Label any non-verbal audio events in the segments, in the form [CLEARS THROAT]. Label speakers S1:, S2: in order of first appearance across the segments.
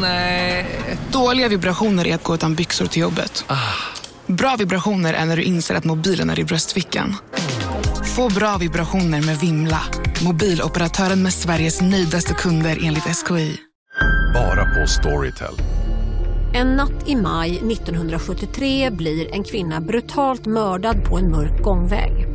S1: Nej. Dåliga vibrationer är att gå utan byxor till jobbet. Bra vibrationer är när du inser att mobilen är i bröstfickan. Få bra vibrationer med Vimla. Mobiloperatören med Sveriges nöjdaste kunder enligt SKI.
S2: Bara på Storytel.
S3: En natt i maj 1973 blir en kvinna brutalt mördad på en mörk gångväg.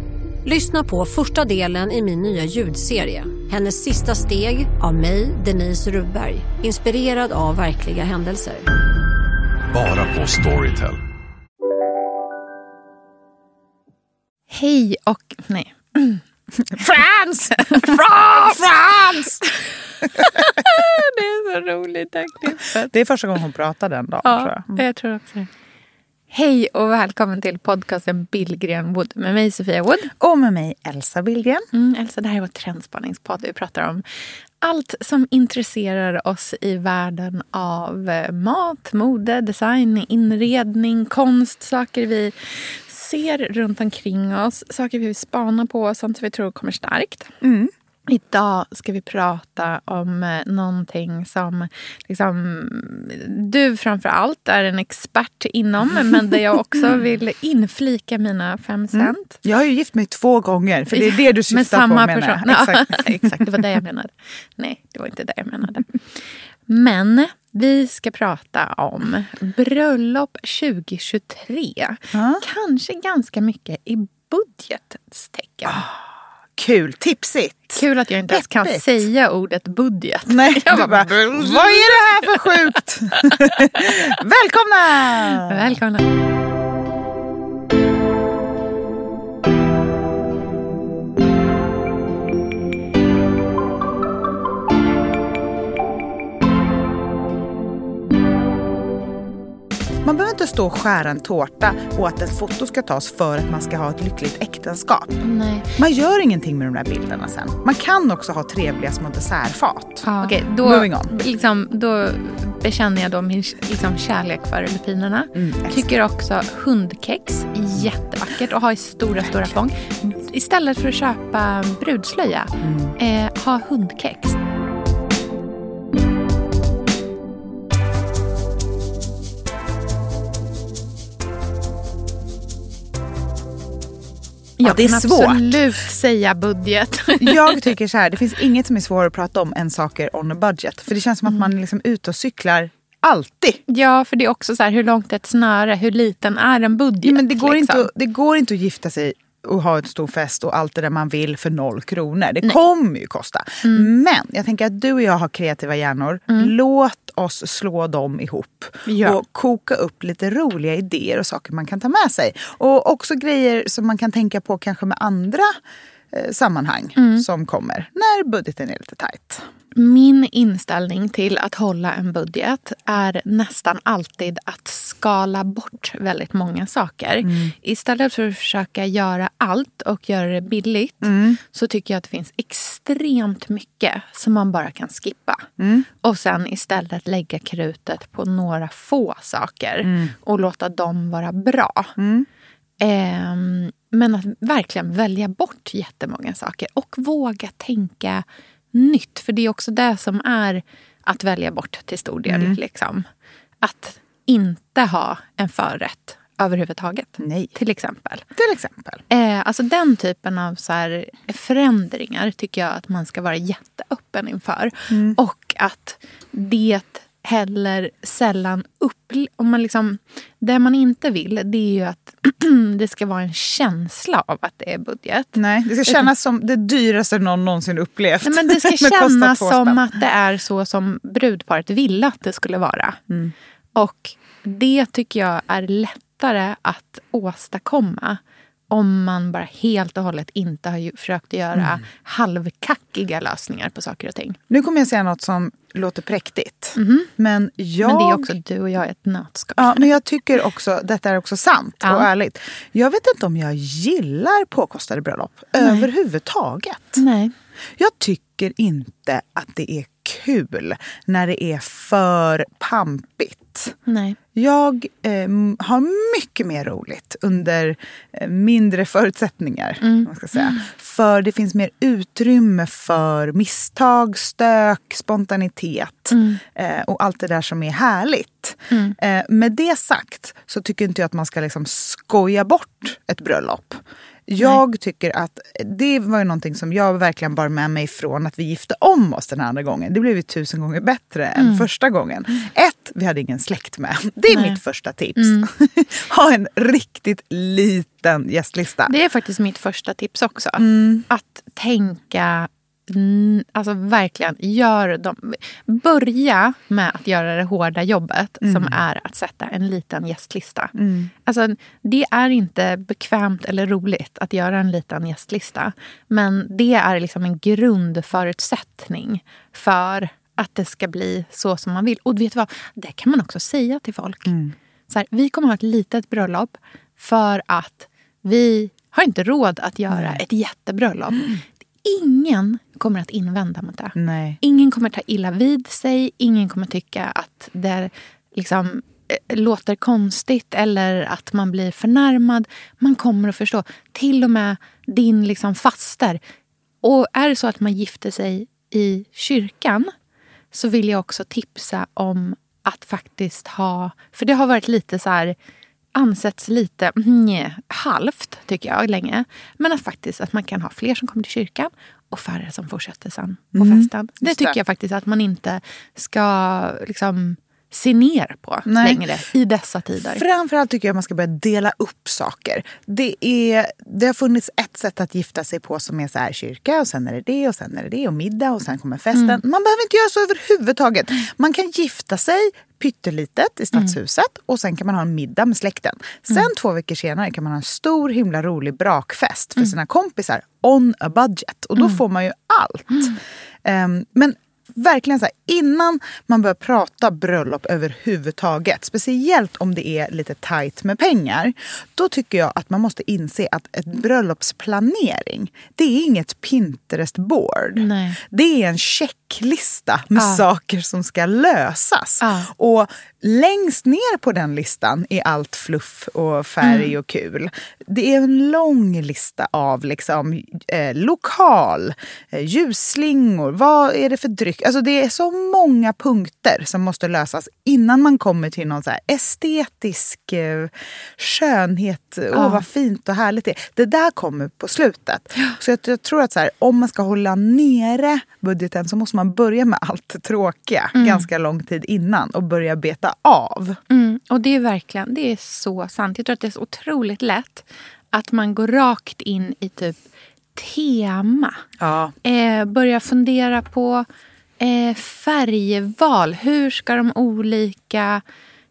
S3: Lyssna på första delen i min nya ljudserie. Hennes sista steg av mig, Denise Rubberg. Inspirerad av verkliga händelser.
S2: Bara på Storytel.
S4: Hej och... Nej. [CLEARS THROAT] France! France! [LAUGHS] det är så roligt. det.
S5: Det är första gången hon pratar den dagen. tror
S4: Ja,
S5: jag.
S4: jag tror också det. Hej och välkommen till podcasten Billgren Wood med mig Sofia Wood.
S5: Och med mig Elsa Billgren.
S4: Mm, Elsa, det här är vår trendspaningspodd. Vi pratar om allt som intresserar oss i världen av eh, mat, mode, design, inredning, konst, saker vi ser runt omkring oss, saker vi vill spana på, sånt som vi tror kommer starkt. Idag ska vi prata om eh, någonting som liksom, du framför allt är en expert inom [LAUGHS] men där jag också vill inflika mina fem cent.
S5: Jag har ju gift mig två gånger, för det är det du syftar
S4: Med samma
S5: på
S4: person. [LAUGHS] [LAUGHS] Ja,
S5: Exakt.
S4: exakt, det var det jag menade. Nej, det var inte det jag menade. Men vi ska prata om bröllop 2023.
S5: Ja.
S4: Kanske ganska mycket i budgetens tecken.
S5: Kul, tipsigt.
S4: Kul att jag inte ens kan
S5: Peppigt.
S4: säga ordet budget.
S5: Nej, [LAUGHS]
S4: Jag bara,
S5: bara, vad är det här för sjukt? [LAUGHS] Välkomna!
S4: Välkomna.
S5: Man behöver inte stå och skära en tårta och att ett foto ska tas för att man ska ha ett lyckligt äktenskap.
S4: Nej.
S5: Man gör ingenting med de där bilderna sen. Man kan också ha trevliga små dessertfat.
S4: Okej, då,
S5: Moving on.
S4: Liksom, då bekänner jag då min liksom, kärlek för lupinerna.
S5: Mm.
S4: Tycker också hundkex, jättevackert och ha i stora, stora fång. Istället för att köpa brudslöja,
S5: Mm.
S4: eh, ha hundkex. Jag
S5: det är
S4: kan
S5: svårt.
S4: absolut säga budget. [LAUGHS]
S5: Jag [LAUGHS] tycker så här, det finns inget som är svårare att prata om än saker on a budget. För det känns som att man är liksom ute och cyklar alltid.
S4: Ja, för det är också så här, hur långt är ett snöre? Hur liten är en budget?
S5: Ja, men det, går
S4: liksom?
S5: inte, att- det går inte att gifta sig och ha en stor fest och allt det där man vill för noll kronor. Det kommer ju kosta.
S4: Mm.
S5: Men jag tänker att du och jag har kreativa hjärnor. Låt oss slå dem ihop
S4: Ja.
S5: och koka upp lite roliga idéer och saker man kan ta med sig. Och också grejer som man kan tänka på kanske med andra eh, sammanhang
S4: Mm.
S5: som kommer när budgeten är lite tajt.
S4: Min inställning till att hålla en budget är nästan alltid att skala bort väldigt många saker. Istället för att försöka göra allt och göra det billigt så tycker jag att det finns extremt mycket som man bara kan skippa. Och sen istället lägga krutet på några få saker och låta dem vara bra. Ehm, men att verkligen välja bort jättemånga saker och våga tänka nytt. För det är också det som är att välja bort till stor del.
S5: Mm.
S4: Liksom. Att inte ha en förrätt överhuvudtaget.
S5: Nej.
S4: Till exempel.
S5: Till exempel.
S4: Eh, alltså den typen av så här, förändringar tycker jag att man ska vara jätteöppen inför.
S5: Mm.
S4: Och att det heller sällan upple- om man liksom Det man inte vill det är ju att [CLEARS THROAT] det ska vara en känsla av att det är budget.
S5: Nej, det ska kännas som det dyraste någon någonsin upplevt.
S4: Nej, men det ska [LAUGHS] kännas som att det är så som brudparet ville att det skulle vara.
S5: Mm.
S4: Och det tycker jag är lättare att åstadkomma om man bara helt och hållet inte har försökt göra
S5: Mm.
S4: halvkackiga lösningar på saker och ting.
S5: Nu kommer jag säga något som låter präktigt. Men jag...
S4: Men det är också du och jag i ett nötskal.
S5: Ja, men jag tycker också, detta är också sant
S4: Ja.
S5: och ärligt. Jag vet inte om jag gillar påkostade bröllop överhuvudtaget.
S4: Nej.
S5: Jag tycker inte att det är kul när det är för pampigt.
S4: Nej.
S5: Jag eh, har mycket mer roligt under eh, mindre förutsättningar.
S4: Mm.
S5: Man ska säga. För det finns mer utrymme för misstag, stök, spontanitet
S4: Mm.
S5: eh, och allt det där som är härligt. Eh, med det sagt så tycker inte jag att man ska liksom skoja bort ett bröllop. Jag tycker att det var ju någonting som jag verkligen bar med mig från att vi gifte om oss den andra gången. Det blev ju tusen gånger bättre än första gången. Ett, vi hade ingen släkt med. Det är
S4: Nej.
S5: mitt första tips. [LAUGHS] ha en riktigt liten gästlista.
S4: Det är faktiskt mitt första tips också.
S5: Mm.
S4: Att tänka, mm, alltså verkligen, gör dem, börja med att göra det hårda jobbet
S5: Mm.
S4: som är att sätta en liten gästlista. Alltså, det är inte bekvämt eller roligt att göra en liten gästlista. Men det är liksom en grundförutsättning för att det ska bli så som man vill. Och vet du vad? Det kan man också säga till folk. Så här, vi kommer ha ett litet bröllop för att vi har inte råd att göra ett jättebröllop. Ingen kommer att invända mot det.
S5: Nej.
S4: Ingen kommer ta illa vid sig. Ingen kommer tycka att det liksom, eh, låter konstigt eller att man blir förnärmad. Man kommer att förstå. Till och med din liksom faster. Och är det så att man gifter sig i kyrkan så vill jag också tipsa om att faktiskt ha... För det har varit lite så här ansetts lite nj, halvt, tycker jag, länge. Men att faktiskt att man kan ha fler som kommer till kyrkan och färre som fortsätter sen på festen. Det
S5: just
S4: tycker
S5: det.
S4: jag faktiskt att man inte ska liksom se ner på
S5: Nej.
S4: längre i dessa tider.
S5: Framförallt tycker jag att man ska börja dela upp saker. Det, är, det har funnits ett sätt att gifta sig på som är så här kyrka och sen är det det och sen är det det och middag och sen kommer festen.
S4: Mm.
S5: Man behöver inte göra så överhuvudtaget. Man kan gifta sig pyttelitet i stadshuset
S4: Mm.
S5: och sen kan man ha en middag med släkten. Sen två veckor senare kan man ha en stor himla rolig brakfest
S4: Mm.
S5: för sina kompisar on a budget. Och då får man ju allt.
S4: Mm.
S5: Ehm, men verkligen så här, innan man börjar prata bröllop överhuvudtaget, speciellt om det är lite tajt med pengar, då tycker jag att man måste inse att ett bröllopsplanering, det är inget Pinterest-board. Det är en checklista med
S4: Ja.
S5: saker som ska lösas.
S4: Ja.
S5: Och längst ner på den listan är allt fluff och färg
S4: Mm.
S5: och kul. Det är en lång lista av liksom, eh, lokal, eh, ljusslingor, vad är det för dryck? Alltså det är så många punkter som måste lösas innan man kommer till någon så estetisk eh, skönhet. Åh vad fint och härligt det är. Det där kommer på slutet. Så jag, jag tror att så här, om man ska hålla nere budgeten så måste man börja med allt tråkiga ganska lång tid innan och börja beta av.
S4: Mm, och det är verkligen, det är så sant. Jag tror att det är så otroligt lätt att man går rakt in i typ tema.
S5: Ja.
S4: Eh, börja fundera på eh, färgval. Hur ska de olika,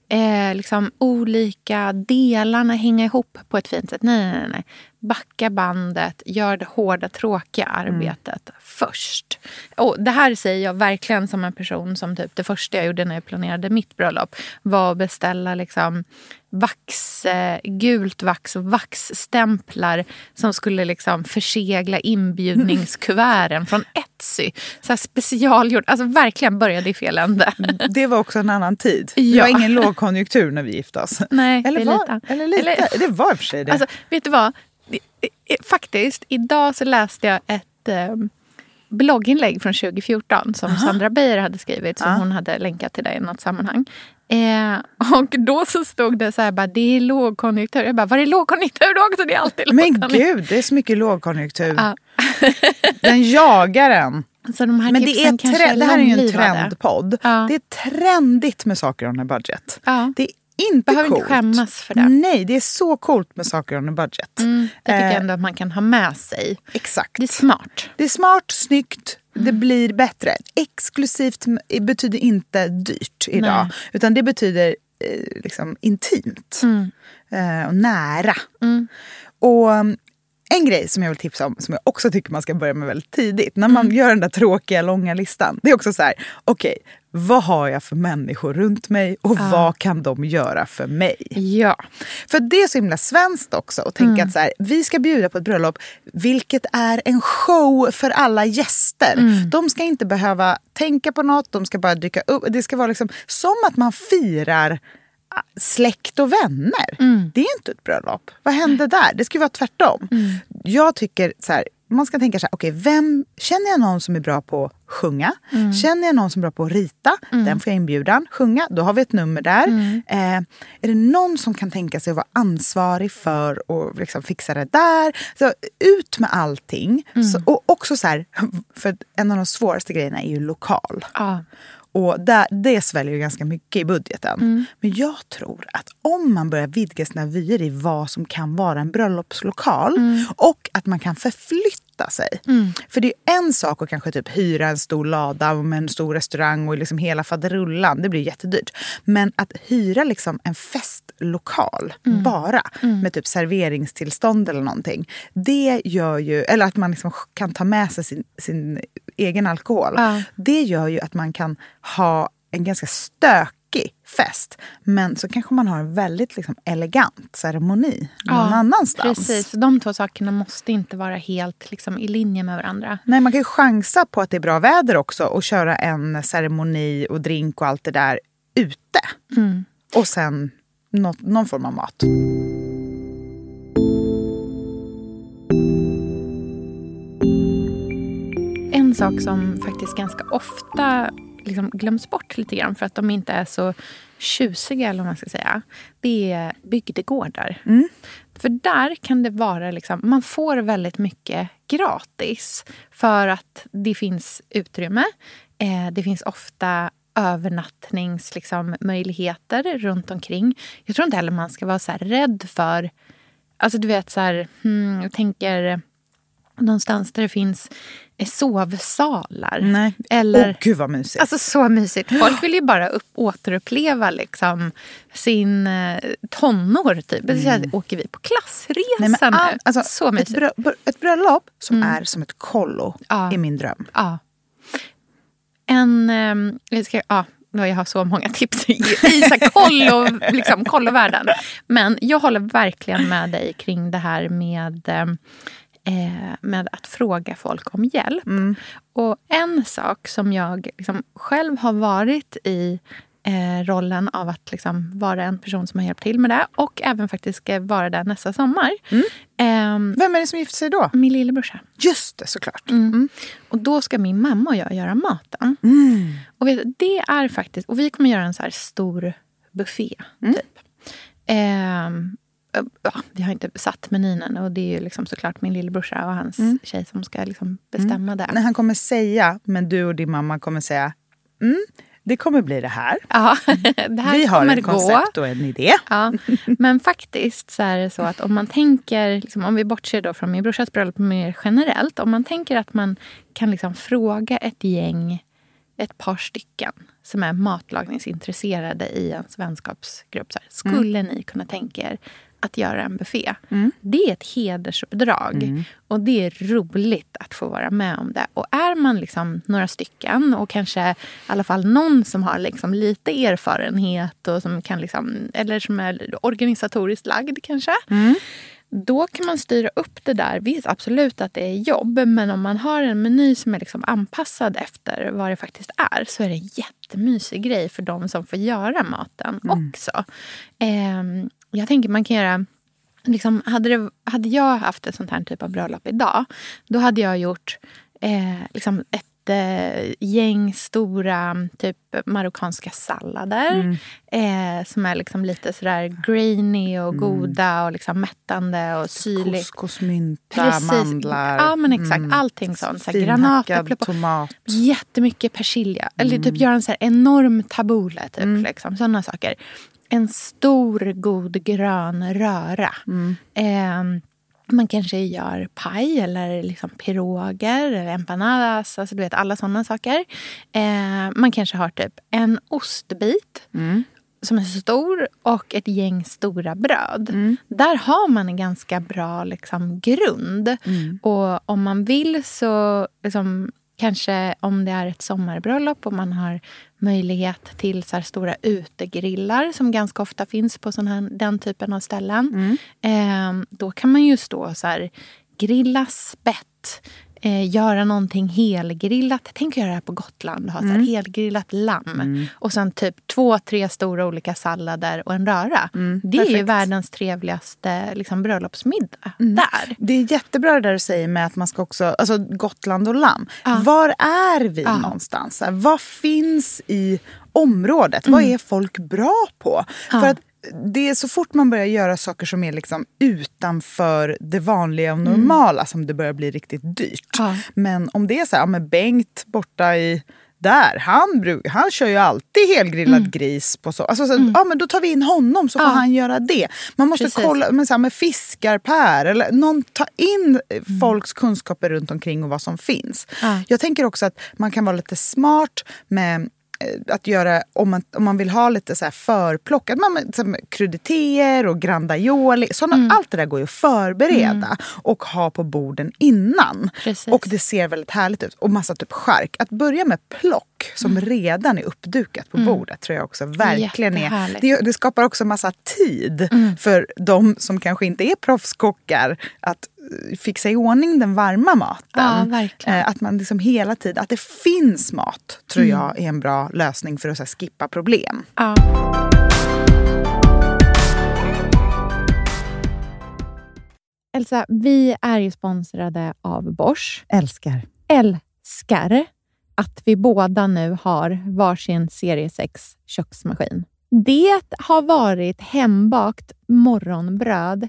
S4: eh, liksom, olika delarna hänga ihop på ett fint sätt? Nej, nej, nej, nej. Backa bandet, gör det hårda, tråkiga arbetet först. Och det här säger jag verkligen som en person som typ det första jag gjorde när jag planerade mitt bröllop var att beställa liksom vax, eh, gult vax och vaxstämplar som skulle liksom försegla inbjudningskuverten från Etsy. Så här specialgjord. Alltså verkligen började i fel ände.
S5: Det var också en annan tid. Det
S4: Ja.
S5: var ingen lågkonjunktur när vi gifte oss.
S4: Nej,
S5: eller,
S4: det
S5: var,
S4: lite.
S5: eller lite.
S4: Eller-
S5: Det var i och för sig det.
S4: Alltså, vet du vad? Faktiskt, idag så läste jag ett eh, blogginlägg från 2014 som Sandra Beijer hade skrivit, som hon hade länkat till dig i något sammanhang. Eh, och då så stod det så här, bara, det är lågkonjunktur. Jag bara, var det lågkonjunktur då också? Det är alltid
S5: Men
S4: lågkonjunktur.
S5: gud, det är så mycket lågkonjunktur.
S4: Ja. [LAUGHS]
S5: Den jagar en.
S4: Så de
S5: Men det, är tre- det här är ju en trendpodd.
S4: Ja.
S5: Det är trendigt med saker on a budget.
S4: Ja.
S5: Det är inte
S4: Behöver inte
S5: coolt.
S4: skämmas för det.
S5: Nej, det är så coolt med saker on a budget.
S4: Mm, det tycker jag
S5: Eh,
S4: ändå att man kan ha med sig.
S5: Exakt.
S4: Det är smart.
S5: Det är smart, snyggt,
S4: Mm.
S5: det blir bättre. Exklusivt m- betyder inte dyrt idag.
S4: Nej.
S5: Utan det betyder eh, liksom intimt
S4: Mm.
S5: eh, och nära. Och um, en grej som jag vill tipsa om, som jag också tycker man ska börja med väldigt tidigt, när man
S4: Mm.
S5: gör den där tråkiga långa listan. Det är också så här, okej, vad har jag för människor runt mig och vad kan de göra för mig?
S4: Ja.
S5: För det är så himla svenskt också att tänka att så här, vi ska bjuda på ett bröllop vilket är en show för alla gäster. De ska inte behöva tänka på något, de ska bara dyka upp. Det ska vara liksom som att man firar ah, släkt och vänner. Det är inte ett bröllop. Vad hände där? Det ska vara tvärtom. Jag tycker så här, man ska tänka så här, okej, vem, känner jag någon som är bra på att sjunga? Känner jag någon som är bra på att rita? Den får jag inbjudan. Sjunga, då har vi ett nummer där. Eh, är det någon som kan tänka sig att vara ansvarig för att liksom fixa det där? Så ut med allting. Så, och också så här, [LAUGHS] för en av de svåraste grejerna är ju lokal.
S4: Ja.
S5: Och där, det sväljer ju ganska mycket i budgeten. Men jag tror att om man börjar vidga sina vyer i vad som kan vara en bröllopslokal och att man kan förflytta sig. För det är en sak att kanske typ hyra en stor lada med en stor restaurang och liksom hela faderullan. Det blir jättedyrt. Men att hyra liksom en festlokal bara med typ serveringstillstånd eller någonting. Det gör ju, eller att man liksom kan ta med sig sin, sin egen alkohol.
S4: Ja.
S5: Det gör ju att man kan ha en ganska stökig fest. Men så kanske man har en väldigt liksom elegant ceremoni någon
S4: Ja,
S5: annanstans.
S4: Precis, de två sakerna måste inte vara helt liksom, i linje med varandra.
S5: Nej, man kan ju chansa på att det är bra väder också och köra en ceremoni och drink och allt det där ute. Och sen något, någon form av mat.
S4: En sak som faktiskt ganska ofta liksom glöms bort lite grann för att de inte är så tjusiga, eller vad man ska säga, det är bygdegårdar. För där kan det vara... Liksom, man får väldigt mycket gratis för att det finns utrymme. Eh, det finns ofta övernattningsmöjligheter liksom, runt omkring. Jag tror inte heller man ska vara så rädd för... Alltså du vet, så här, hmm, jag tänker någonstans där det finns eh, sovsalar.
S5: Nej.
S4: Eller,
S5: Åh, gud vad mysigt.
S4: Alltså så mysigt. Folk vill ju bara upp, återuppleva liksom, sin eh, tonår. Typ. Mm. Så åker vi på klassresa
S5: Nej, men all,
S4: nu.
S5: alltså,
S4: så
S5: ett,
S4: mysigt.
S5: brö, brö- ett bröllop som är som ett kollo
S4: Ja.
S5: är min dröm.
S4: Ja. En... jag, ska, ja, jag har så många tips i, i kollo, [LAUGHS] liksom, kollovärlden. Men jag håller verkligen med dig kring det här med, ehm, eh, med att fråga folk om hjälp. Och en sak som jag liksom själv har varit i eh, rollen av att liksom vara en person som har hjälpt till med det och även faktiskt ska vara där nästa sommar. Ehm,
S5: Vem är det som gifter sig då?
S4: min lillebrorsa.
S5: Just det, såklart.
S4: Och då ska min mamma och jag göra maten. Och vet, det är faktiskt... Och vi kommer göra en så här stor buffé, typ. Ja, vi har inte satt menyn än och det är ju liksom såklart min lillebrorsa och hans tjej som ska liksom bestämma det.
S5: När han kommer säga, men du och din mamma kommer säga mm, det kommer bli det här.
S4: Ja, [LAUGHS] det här
S5: Vi har ett
S4: gå.
S5: koncept och en idé.
S4: Ja, men faktiskt så är det så att om man tänker, liksom, om vi bortser då från min brorsas bröllop mer generellt. Om man tänker att man kan liksom fråga ett gäng, ett par stycken som är matlagningsintresserade i ens vänskapsgrupp. Så här, skulle ni kunna tänka er att göra en buffé? Det är ett hedersuppdrag. Och det är roligt att få vara med om det. Och är man liksom några stycken och kanske i alla fall någon som har liksom lite erfarenhet och som kan liksom, eller som är organisatoriskt lagd kanske. Då kan man styra upp det där. Visst, absolut att det är jobb. Men om man har en meny som är liksom anpassad efter vad det faktiskt är så är det en jättemysig grej för de som får göra maten också. Ehm, jag tänker man kan göra... Liksom, hade, det, hade jag haft ett sånt här typ av bröllop idag då hade jag gjort eh, liksom ett eh, gäng stora typ marockanska sallader. Eh, som är liksom lite sådär grainy och goda och liksom mättande och syrligt.
S5: Couscousmynta, mandlar.
S4: Ja, men exakt. Allting sånt. Så här,
S5: finhackad
S4: granatäpple på.
S5: tomat.
S4: Jättemycket persilja. Eller typ göra en så enorm tabule. Typ, liksom, sådana saker. En stor god grön röra. Ehm, man kanske gör paj eller liksom piroger eller empanadas. Alltså du vet, alla sådana saker. Eh, man kanske har typ en ostbit som är stor och ett gäng stora bröd. Där har man en ganska bra liksom, grund. Och om man vill så... Liksom, kanske om det är ett sommarbröllop och man har möjlighet till så stora utegrillar som ganska ofta finns på sån här, den typen av ställen. Eh, då kan man ju stå så här, grilla spett, eh, göra någonting helgrillat. Tänk att göra det här på Gotland. Ha så här helgrillat lamm. Och sen typ två, tre stora olika sallader och en röra. det är ju
S5: perfekt.
S4: världens trevligaste liksom, bröllopsmiddag. Där.
S5: Det är jättebra det där du säger med att man ska också, alltså Gotland och lamm. Var är vi någonstans? Så här, Vad finns i området? Vad är folk bra på? För att det är så fort man börjar göra saker som är liksom utanför det vanliga och normala som det börjar bli riktigt dyrt.
S4: Ja.
S5: Men om det är så här, ja, men Bengt borta i där, han, han kör ju alltid helgrillad gris. på så. Alltså, så, ja, men Då tar vi in honom så får
S4: Ja.
S5: han göra det. Man måste
S4: Precis.
S5: kolla med, så här, med fiskarpär eller någon, ta in eh, folks kunskaper runt omkring och vad som finns.
S4: Ja.
S5: Jag tänker också att man kan vara lite smart med att göra, om man, om man vill ha lite så här förplock, att man med kruditeter och grandaioli, såna, allt det där går ju att förbereda och ha på borden innan.
S4: Precis.
S5: Och det ser väldigt härligt ut. Och massa typ skärk. Att börja med plock som redan är uppdukat på bordet tror jag också verkligen är... Det, det skapar också massa tid för de som kanske inte är proffskockar att eh, fixa i ordning den varma maten.
S4: Ja.
S5: Eh, Att man liksom hela tiden, att det finns mat tror jag är en bra lösning för att här, skippa problem.
S4: Ja. Elsa, vi är ju sponsrade av Bosch.
S5: Älskar.
S4: Älskar att vi båda nu har varsin serie 6 köksmaskin. Det har varit hembakt morgonbröd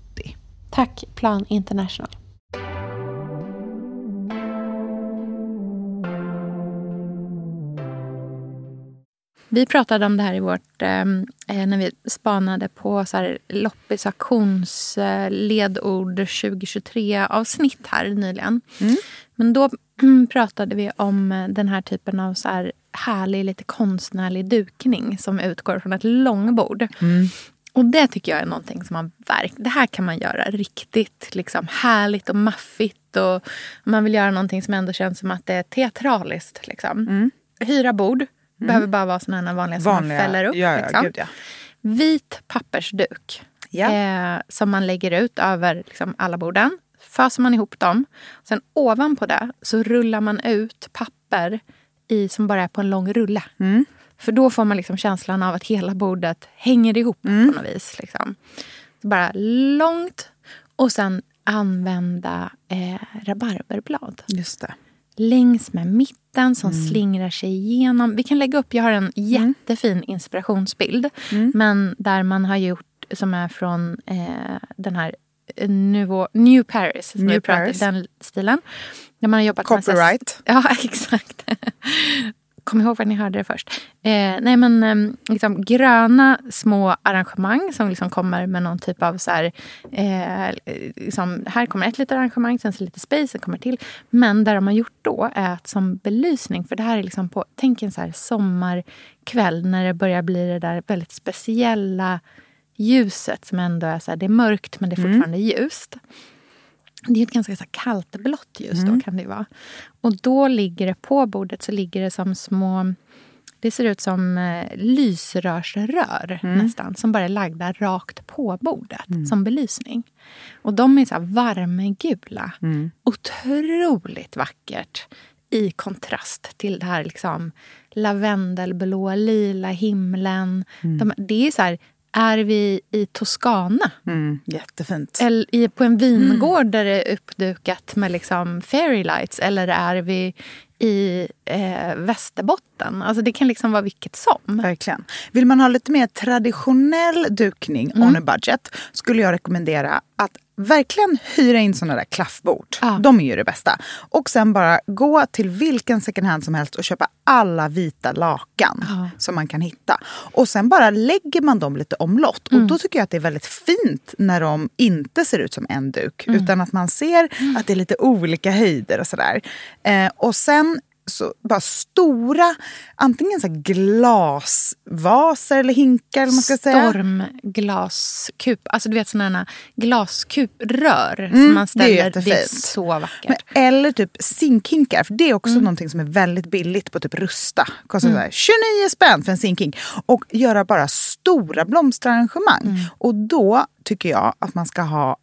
S4: Tack Plan International. Vi pratade om det här i vårt, eh, eh, när vi spanade på så här loppis auktionsledord 2023-avsnitt här nyligen. Men då [CLEARS THROAT] pratade vi om den här typen av så här härlig, lite konstnärlig dukning som utgår från ett långbord. Och det tycker jag är någonting som man verk, Det här kan man göra riktigt liksom, härligt och maffigt. Och man vill göra någonting som ändå känns som att det är teatraliskt. Liksom. Hyra bord. Behöver bara vara såna här vanliga, som man fäller upp.
S5: ja, ja,
S4: liksom.
S5: gud, ja.
S4: Vit pappersduk.
S5: Ja.
S4: Eh, som man lägger ut över liksom, alla borden. Föser man ihop dem. Sen ovanpå det så rullar man ut papper i, som bara är på en lång rulle.
S5: Mm.
S4: För då får man liksom känslan av att hela bordet hänger ihop
S5: Mm.
S4: på något vis. Liksom. Bara långt. Och sen använda eh, rabarberblad
S5: Just det.
S4: längs med mitten som
S5: Mm.
S4: slingrar sig igenom. Vi kan lägga upp, jag har en jättefin inspirationsbild.
S5: Mm.
S4: Men där man har gjort, som är från eh, den här eh, Nouveau, New Paris.
S5: New Paris.
S4: Den stilen. Där man har jobbat med
S5: Copyright. [LAUGHS]
S4: Ja, exakt. Kom ihåg var ni hörde det först. Eh, nej men eh, liksom gröna små arrangemang som liksom kommer med någon typ av så här, eh, liksom, här kommer ett litet arrangemang, sen så lite space, sen kommer till. Men där de har gjort då är att som belysning, för det här är liksom på, tänk en så här sommarkväll när det börjar bli det där väldigt speciella ljuset som ändå är så här, det är mörkt men det är fortfarande ljust. Det är ett ganska så kallt blått ljus då kan det vara. Och då ligger det på bordet så ligger det som små Det ser ut som eh, lysrörsrör nästan. Som bara är lagda rakt på bordet som belysning. Och de är så här varmgula. Otroligt vackert i kontrast till det här liksom lavendelblå, lila himlen. De, det är så här, är vi i Toscana?
S5: Mm, jättefint.
S4: Eller på en vingård där det är uppdukat med liksom fairy lights? Eller är vi i eh, Västerbotten? Alltså det kan liksom vara vilket som.
S5: Verkligen. Vill man ha lite mer traditionell dukning
S4: Mm.
S5: on a budget skulle jag rekommendera att verkligen hyra in såna där klaffbord.
S4: Ja.
S5: De är ju det bästa. Och sen bara gå till vilken second hand som helst och köpa alla vita lakan
S4: Ja.
S5: som man kan hitta. Och sen bara lägger man dem lite omlott.
S4: Mm.
S5: Och då tycker jag att det är väldigt fint när de inte ser ut som en duk.
S4: Mm.
S5: Utan att man ser att det är lite olika höjder och sådär. Eh, och sen så bara stora, antingen så här glasvaser eller hinkar. Eller man ska säga.
S4: Stormglaskup. Alltså du vet sådana här glaskuprör som
S5: Mm,
S4: man
S5: det är
S4: ställer. Det är, så vackert.
S5: Men, eller typ zinkhinkar, för det är också någonting som är väldigt billigt på typ Rusta. Kostar så här 29 spänn för en zinkhink. Och göra bara stora blomsterarrangemang. Och då tycker jag att man ska ha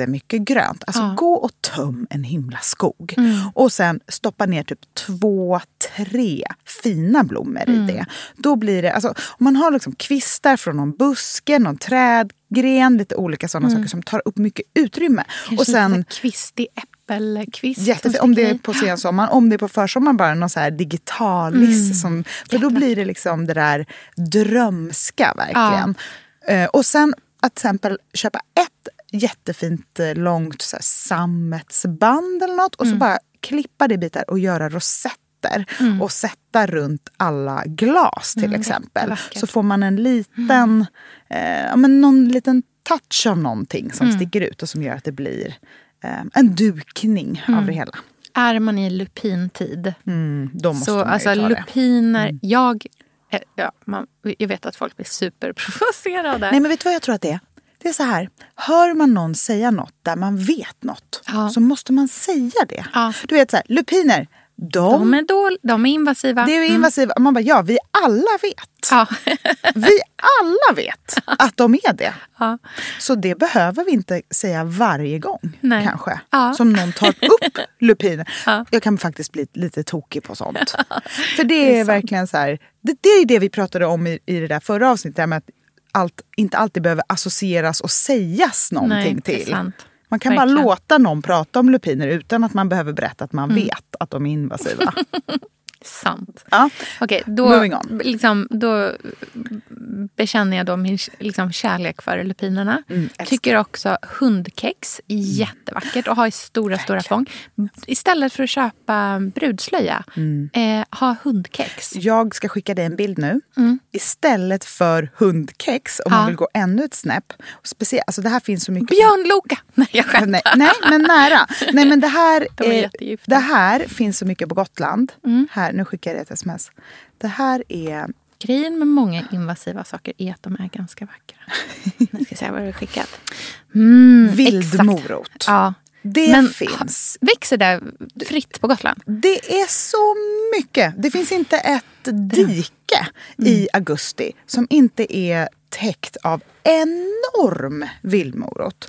S5: jättemycket grönt. Alltså
S4: Ja.
S5: gå och töm en himla skog. Och sen stoppa ner typ två, tre fina blommor i det. Då blir det, alltså om man har liksom kvistar från någon buske, någon trädgren, lite olika sådana saker som tar upp mycket utrymme.
S4: Kanske
S5: och sen
S4: kvistig äppelkvist.
S5: Jättefint. Om det är på sensommaren, om det är på försommaren bara någon så här digitalis. Som, för då blir det liksom det där drömska verkligen. Eh, och sen att till exempel köpa ett jättefint eh, långt så här, sammetsband eller något och så bara klippa det i bitar och göra rosetter och sätta runt alla glas till exempel.
S4: jättevackert.
S5: Så får man en liten, eh, ja, men någon liten touch av någonting som sticker ut och som gör att det blir eh, en dukning av det hela.
S4: Är man i lupintid
S5: Mm, då måste
S4: så
S5: man ju
S4: alltså
S5: ta. Mm.
S4: lupiner, jag... eh, Ja, man, jag vet att folk blir superprovocerade.
S5: Nej men vet du vad jag tror att det är? Det är så här, hör man någon säga något där man vet något
S4: Ja.
S5: så måste man säga det.
S4: Ja.
S5: Du vet så här, lupiner, de,
S4: de, är dål, de är invasiva.
S5: det är ju invasiva. Man bara, ja vi alla vet.
S4: Ja. [LAUGHS]
S5: Vi alla vet att de är det.
S4: Ja.
S5: Så det behöver vi inte säga varje gång
S4: Nej.
S5: kanske.
S4: Ja.
S5: Som någon tar upp [LAUGHS] lupiner.
S4: Ja.
S5: Jag kan faktiskt bli lite tokig på sånt. [LAUGHS] För det är, verkligen så här, det, det är det vi pratade om i, i det där förra avsnittet. det Med att allt inte alltid behöver associeras och sägas någonting
S4: Nej,
S5: till. Man kan
S4: Verkligen.
S5: bara låta någon prata om lupiner utan att man behöver berätta att man
S4: Mm.
S5: vet att de är invasiva. [LAUGHS]
S4: Sant.
S5: ja.
S4: Okej, då,
S5: Moving on.
S4: liksom, då bekänner jag då min liksom, kärlek för lupinerna.
S5: Mm.
S4: Tycker också hundkex, jättevackert att ha i stora, stora fång. Istället för att köpa brudslöja,
S5: Mm.
S4: eh, ha hundkex.
S5: Jag ska skicka dig en bild nu. Istället för hundkex, om
S4: Ja.
S5: man vill gå ännu ett snäpp. Speciellt, alltså det här finns så mycket...
S4: Björnloka! [LAUGHS] Nej, jag skämtar.
S5: Nej, nej, men nära. Nej, men det här, [LAUGHS]
S4: De är
S5: det här finns så mycket på Gotland. Här, nu skickar jag ett sms. Det här är...
S4: Grejen med många invasiva saker är att de är ganska vackra. [LAUGHS] Nu ska jag se vad du har skickat. Mm, exakt.
S5: Vildmorot.
S4: Ja.
S5: Det
S4: Men
S5: finns.
S4: Växer det fritt på Gotland?
S5: Det är så mycket. Det finns inte ett dike i augusti som inte är täckt av enorm vildmorot.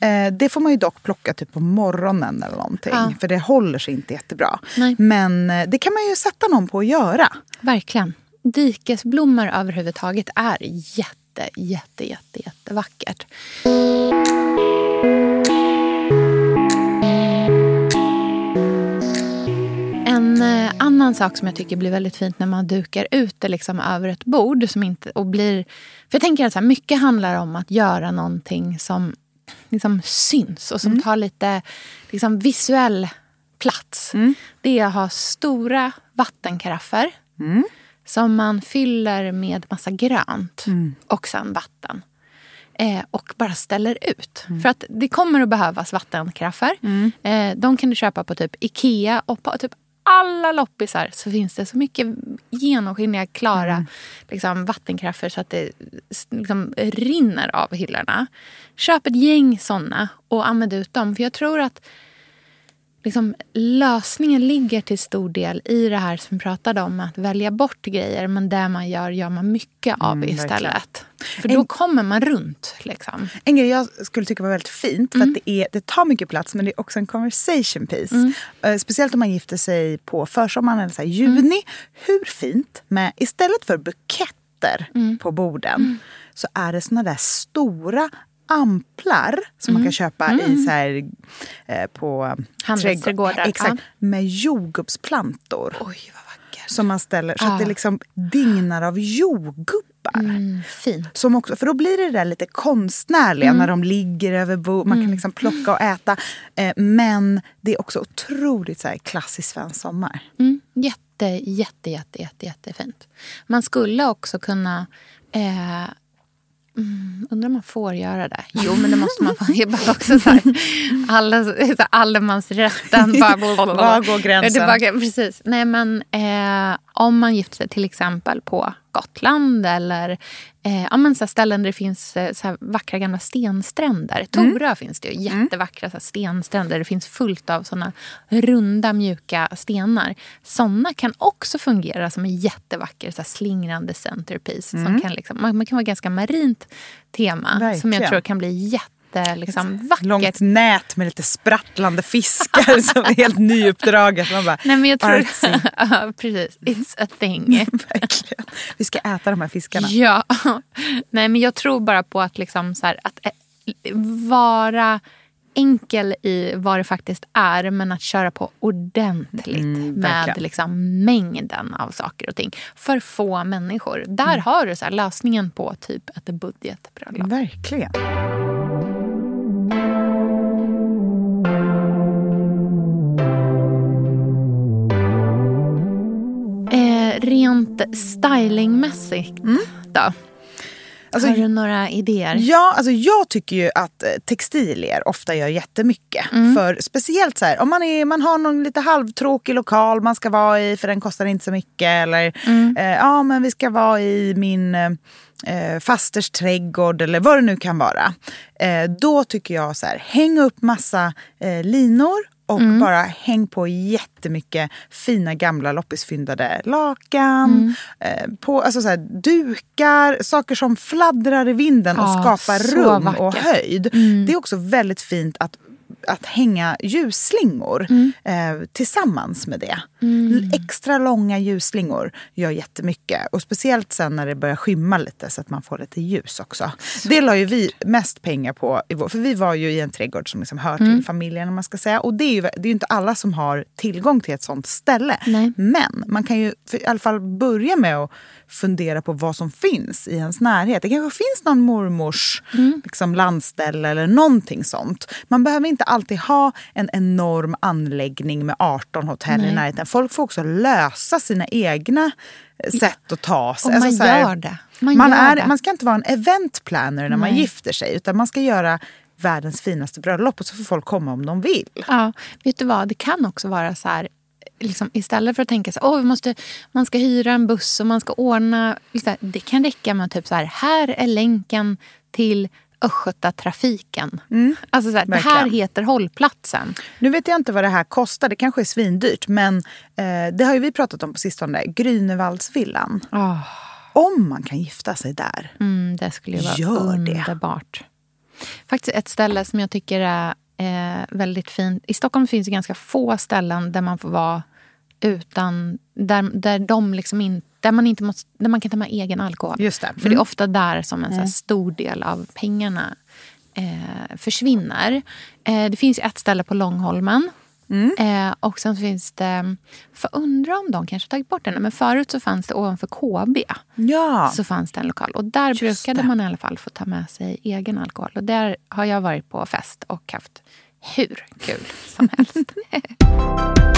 S5: Eh, det får man ju dock plocka typ på morgonen eller någonting.
S4: Ja.
S5: För det håller sig inte jättebra.
S4: Nej.
S5: Men eh, det kan man ju sätta någon på att göra.
S4: Verkligen. Dikesblommor överhuvudtaget är jätte, jätte, jätte, jättevackert. En eh, annan sak som jag tycker blir väldigt fint när man dukar ut det liksom över ett bord. Som inte, och blir, för jag tänker att så här, mycket handlar om att göra någonting som liksom syns och som tar lite liksom, visuell plats. Det är att ha stora vattenkaraffer som man fyller med massa grönt och sen vatten. Eh, och bara ställer ut. För att det kommer att behövas vattenkaraffer. Eh, de kan du köpa på typ Ikea och på typ alla loppisar så finns det så mycket genomskinliga, klara liksom, vattenkaraffer så att det liksom, rinner av hyllorna. Köp ett gäng såna och använd ut dem. För jag tror att liksom, lösningen ligger till stor del i det här som vi pratade om, att välja bort grejer. Men det man gör, gör man mycket av
S5: Mm,
S4: istället. För då
S5: En-
S4: kommer man runt. Liksom.
S5: En grej jag skulle tycka var väldigt fint, för
S4: Mm.
S5: att det, är, det tar mycket plats men det är också en conversation piece.
S4: Mm.
S5: Eh, speciellt om man gifter sig på försommaren eller så här, juni.
S4: Mm.
S5: Hur fint med, istället för buketter
S4: Mm.
S5: på borden, så är det såna där stora amplar som
S4: Mm.
S5: man kan köpa i så här, eh, på
S4: Handelsträdgårdar,
S5: trädgård- Exakt, med jordgubbsplantor.
S4: Oj, vad vackert.
S5: Som man ställer så att det
S4: Ah.
S5: liksom dignar av jordgubbar.
S4: Mm, fint.
S5: Som också, för då blir det där lite konstnärliga
S4: Mm.
S5: när de ligger över bordet. Man kan liksom plocka och äta. Eh, men det är också otroligt så här, klassisk svensk sommar.
S4: Mm, jätte, jätte, jätte, jätte, jättefint. Man skulle också kunna... Eh, mm, undrar om man får göra det? Jo, men det måste man. få. Jag bara också så här, alla, så här, allemansrätten. Bara, [LAUGHS]
S5: Var går gränsen?
S4: Det bara, precis. Nej, men eh, om man gifter sig till exempel på Gotland eller eh, ja, men så ställen där det finns eh, så vackra gamla stenstränder. Torö finns det ju jättevackra så stenstränder. där Det finns fullt av såna runda mjuka stenar. Såna kan också fungera som en jättevacker så slingrande centerpiece. Som kan liksom, man, man kan vara ganska marint tema som
S5: Verkligen.
S4: jag tror kan bli jätte liksom, vackert.
S5: Långt nät med lite sprattlande fiskar [LAUGHS] som är helt nyuppdraget. Man bara,
S4: Nej, men jag tror... [LAUGHS] ja, precis. It's a thing. [LAUGHS]
S5: Verkligen. Vi ska äta de här fiskarna.
S4: Ja. Nej, men jag tror bara på att, liksom så här, att eh, vara enkel i vad det faktiskt är men att köra på ordentligt med
S5: verkligen.
S4: liksom, mängden av saker och ting. För få människor. Där har du så lösningen på typ ett budgetbröllop.
S5: Verkligen.
S4: Rent stylingmässigt då?
S5: Alltså,
S4: har du några idéer?
S5: Ja, alltså jag tycker ju att eh, textilier ofta gör jättemycket. För speciellt så här, om man, är, man har någon lite halvtråkig lokal man ska vara i för den kostar inte så mycket. Eller eh, ja, men vi ska vara i min eh, eh, fasters trädgård eller vad det nu kan vara. Eh, då tycker jag så här, häng upp massa eh, linor och bara häng på jättemycket fina gamla loppisfyndade lakan. Eh, på, alltså så här, dukar, saker som fladdrar i vinden och
S4: Ja,
S5: skapar
S4: så
S5: rum och
S4: vackert.
S5: höjd. Det är också väldigt fint att att hänga ljusslingor eh, tillsammans med det. L- Extra långa ljusslingor gör jättemycket. Och speciellt sen när det börjar skymma lite så att man får lite ljus också. Det la ju vi mest pengar på. I för vi var ju i en trädgård som liksom hör till familjen. Om man ska säga. Och det är, ju, det är ju inte alla som har tillgång till ett sånt ställe.
S4: Nej.
S5: Men man kan ju för, i alla fall börja med att fundera på vad som finns i ens närhet. Det kanske finns någon mormors liksom, landställe eller någonting sånt. Man behöver inte alltid ha en enorm anläggning med 18 hotell i
S4: Nej.
S5: närheten. Folk får också lösa sina egna eh, sätt att ta sig.
S4: Och man
S5: Alltså, så här,
S4: gör det. Man
S5: Man,
S4: gör
S5: är,
S4: det.
S5: man ska inte vara en event planner när man
S4: Nej.
S5: gifter sig. Utan man ska göra världens finaste bröllop och så får folk komma om de vill.
S4: Ja, vet du vad? Det kan också vara så här... Liksom, istället för att tänka så oh, vi måste, man ska hyra en buss och man ska ordna... Liksom, det kan räcka med typ så här, här är länken till Östgötatrafiken. Alltså så här, det här heter hållplatsen.
S5: Nu vet jag inte vad det här kostar, det kanske är svindyrt. Men eh, det har ju vi pratat om på sistone, Grünewaldsvillan. Om man kan gifta sig där.
S4: Mm, det skulle ju vara
S5: Gör det.
S4: underbart. Faktiskt ett ställe som jag tycker är eh, väldigt fint. I Stockholm finns det ganska få ställen där man får vara utan... Där, där, de liksom in, där, man, inte måste, där man kan ta med egen alkohol.
S5: Just det.
S4: För det är
S5: Mm.
S4: ofta där som en så här stor del av pengarna eh, försvinner. Eh, det finns ett ställe på Långholmen.
S5: Mm.
S4: Eh, och sen finns det... För undra om de kanske tagit bort den. Men förut så fanns det ovanför KB
S5: Ja,
S4: så fanns det en lokal. Och där
S5: Just
S4: brukade
S5: det.
S4: man i alla fall få ta med sig egen alkohol. Och där har jag varit på fest och haft hur kul som helst. [LAUGHS] [LAUGHS]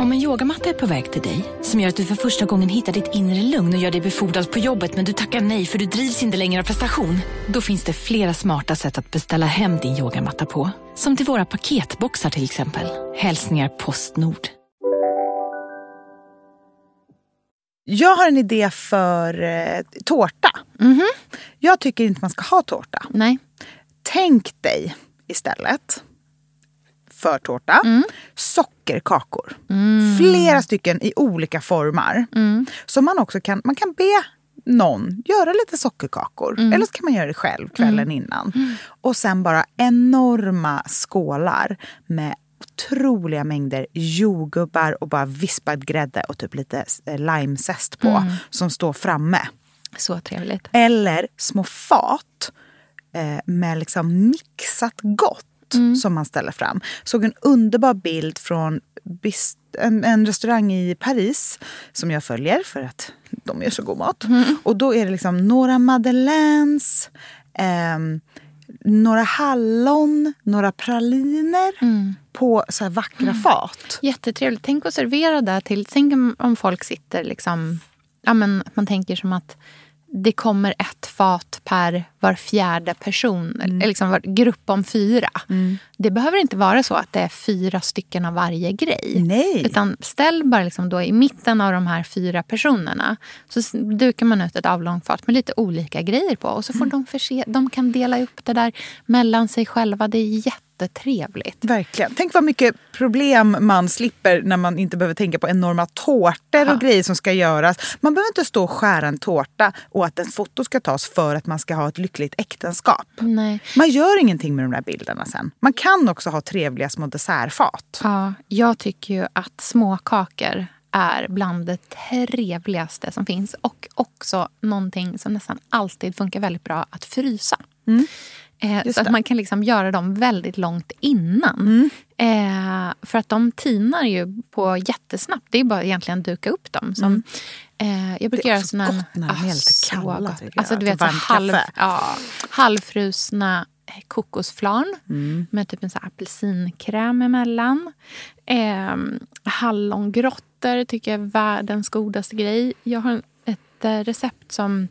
S6: Om en yogamatta är på väg till dig, som gör att du för första gången hittar ditt inre lugn och gör dig befordrad på jobbet men du tackar nej för du drivs inte längre av prestation. Då finns det flera smarta sätt att beställa hem din yogamatta på. Som till våra paketboxar till exempel. Hälsningar Postnord.
S5: Jag har en idé för eh, tårta. Jag tycker inte man ska ha tårta.
S4: Nej.
S5: Tänk dig istället för tårta sockerkakor. Flera stycken i olika former. Så man också kan, man kan be någon göra lite sockerkakor. Eller så kan man göra det själv kvällen innan. Och sen bara enorma skålar med otroliga mängder jordgubbar och bara vispad grädde och typ lite eh, limezest på som står framme.
S4: Så trevligt.
S5: Eller små fat eh, med liksom mixat gott som man ställer fram. Såg en underbar bild från en, en restaurang i Paris som jag följer för att de gör så god mat. Och då är det liksom några madeleines, ehm, några hallon, några praliner på så här vackra fat.
S4: Jättetrevligt. Tänk att servera det till... Tänk om, om folk sitter liksom... Ja, men man tänker som att det kommer ett fat per var fjärde person. Eller Liksom var, grupp om fyra. Det behöver inte vara så att det är fyra stycken av varje grej.
S5: Nej.
S4: Utan ställ bara liksom då i mitten av de här fyra personerna. Så dukar man ut ett avlångt fat med lite olika grejer på. Och så får de förse, de kan dela upp det där mellan sig själva. Det är jättetrevligt.
S5: Verkligen. Tänk vad mycket problem man slipper när man inte behöver tänka på enorma tårtor och grejer som ska göras. Man behöver inte stå och skära en tårta och att en foto ska tas för att man ska ha ett lyckligt äktenskap.
S4: Nej.
S5: Man gör ingenting med de där bilderna sen. Man kan också ha trevliga små dessertfat.
S4: Ja, jag tycker ju att småkakor är bland det trevligaste som finns. Och också någonting som nästan alltid funkar väldigt bra att frysa. Eh, så att
S5: det.
S4: man kan liksom göra dem väldigt långt innan. Eh, för att de tinar ju på jättesnabbt. Det är bara egentligen att duka upp dem. Som, eh, jag brukar
S5: är
S4: göra
S5: också
S4: såna...
S5: gott när de är lite
S4: så
S5: kalla,
S4: Alltså, du vet, så halv, ja, halvfrusna kokosflarn
S5: Mm.
S4: med typ en så apelsinkräm emellan. Eh, hallongrottor tycker jag är världens godaste grej. Jag har ett eh, recept som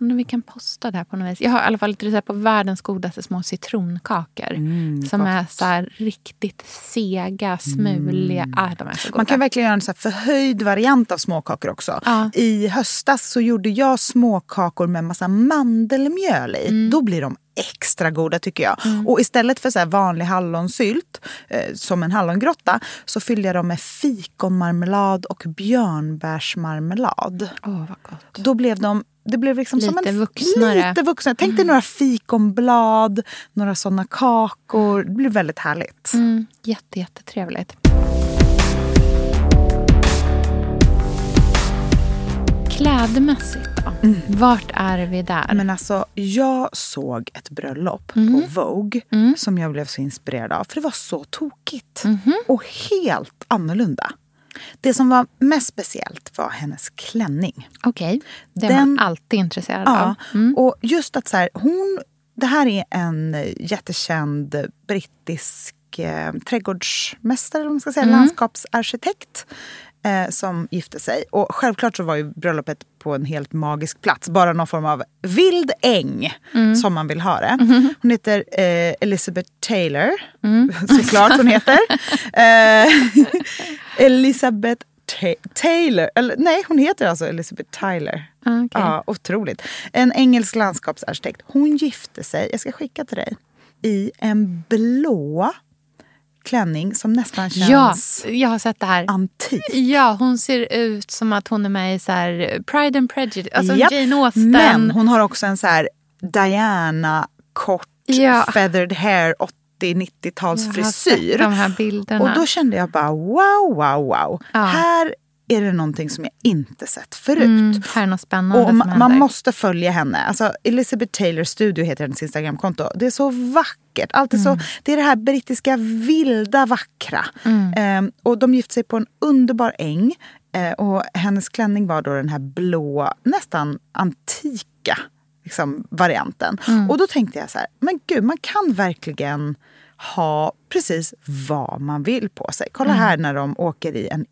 S4: om vi kan posta det här på något vis. Jag har i alla fall ett recept på världens godaste små citronkakor.
S5: Mm,
S4: som är så här riktigt sega, smuliga. Ah, de är så goda.
S5: Man kan verkligen göra en så förhöjd variant av småkakor också.
S4: Ja.
S5: I höstas så gjorde jag småkakor med massa mandelmjöl i.
S4: Mm.
S5: Då blir de extra goda tycker jag. Och istället för så vanlig hallonsylt, eh, som en hallongrotta, så fyllde jag dem med fikonmarmelad och björnbärsmarmelad.
S4: Åh, vad gott.
S5: Då blev de det blev liksom som
S4: Lite
S5: en,
S4: vuxnare.
S5: Lite vuxnare. Tänk dig några fikonblad, några såna kakor. Det blir väldigt härligt.
S4: Mm, jätte, jättetrevligt. Klädmässigt då? Vart är vi där?
S5: Men alltså, jag såg ett bröllop
S4: Mhm.
S5: på Vogue som jag blev så inspirerad av. För det var så tokigt.
S4: Mhm.
S5: Och helt annorlunda. Det som var mest speciellt var hennes klänning.
S4: Okej, det är man alltid intresserad
S5: Ja,
S4: av. Mm.
S5: och just att så här, hon... Det här är en jättekänd brittisk eh, trädgårdsmästare, eller vad man ska säga,
S4: Mm.
S5: landskapsarkitekt eh, som gifte sig. Och självklart så var ju bröllopet på en helt magisk plats. Bara någon form av vild äng,
S4: Mm.
S5: som man vill ha det.
S4: Mm-hmm.
S5: Hon heter eh, Elizabeth Taylor,
S4: Mm. [LAUGHS]
S5: såklart hon heter. [LAUGHS] eh, [LAUGHS] Elizabeth Ta- Taylor, eller nej hon heter alltså Elizabeth Tyler.
S4: Ah, okej.
S5: Ja, otroligt. En engelsk landskapsarkitekt. Hon gifte sig, jag ska skicka till dig, i en blå klänning som nästan
S4: Ja,
S5: känns
S4: jag har sett det här.
S5: antik.
S4: Ja, hon ser ut som att hon är med i så här Pride and Prejudice. Alltså
S5: Japp.
S4: Jane Austen.
S5: Men hon har också en så här Diana kort
S4: Ja.
S5: feathered hair 80-90-tals
S4: jag har
S5: frisyr. Och då kände jag bara wow, wow, wow.
S4: Ja.
S5: Här är det någonting som jag inte sett förut.
S4: Mm, här är något spännande
S5: Och man, man måste följa henne. Alltså, Elizabeth Taylor Studio heter hennes Instagramkonto. Det är så vackert. Allt är,
S4: Mm.
S5: så, det är det här brittiska vilda vackra. Eh, och de gifte sig på en underbar äng. Eh, och hennes klänning var då den här blå, nästan antika liksom, varianten.
S4: Mm.
S5: Och då tänkte jag så här, men gud, man kan verkligen ha precis vad man vill på sig. Kolla
S4: Mm.
S5: här när de åker i en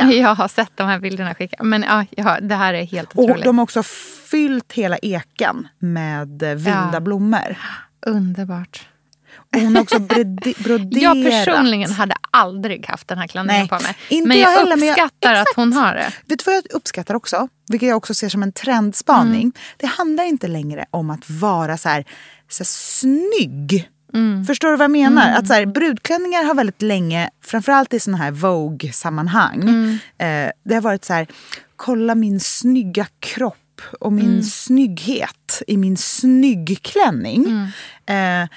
S5: eka. [LAUGHS]
S4: Jag har sett de här bilderna skickade. Men ja, ja, det här är helt
S5: Och
S4: otroligt.
S5: de har också fyllt hela eken med eh, vilda
S4: Ja.
S5: blommor.
S4: Underbart.
S5: Och hon har också [LAUGHS] broderat.
S4: Jag personligen hade aldrig haft den här klänningen på mig.
S5: inte
S4: men jag,
S5: jag heller, men jag-
S4: uppskattar att hon har det.
S5: Vet du vad jag uppskattar också? Vilket jag också ser som en trendspaning.
S4: Mm.
S5: Det handlar inte längre om att vara så här, så här snygg.
S4: Mm.
S5: Förstår du vad jag menar? Att så här, brudklänningar har väldigt länge, framförallt i såna här Vogue-sammanhang,
S4: Mm.
S5: eh, det har varit så här, kolla min snygga kropp och min
S4: Mm.
S5: snygghet i min snyggklänning.
S4: Mm.
S5: Eh,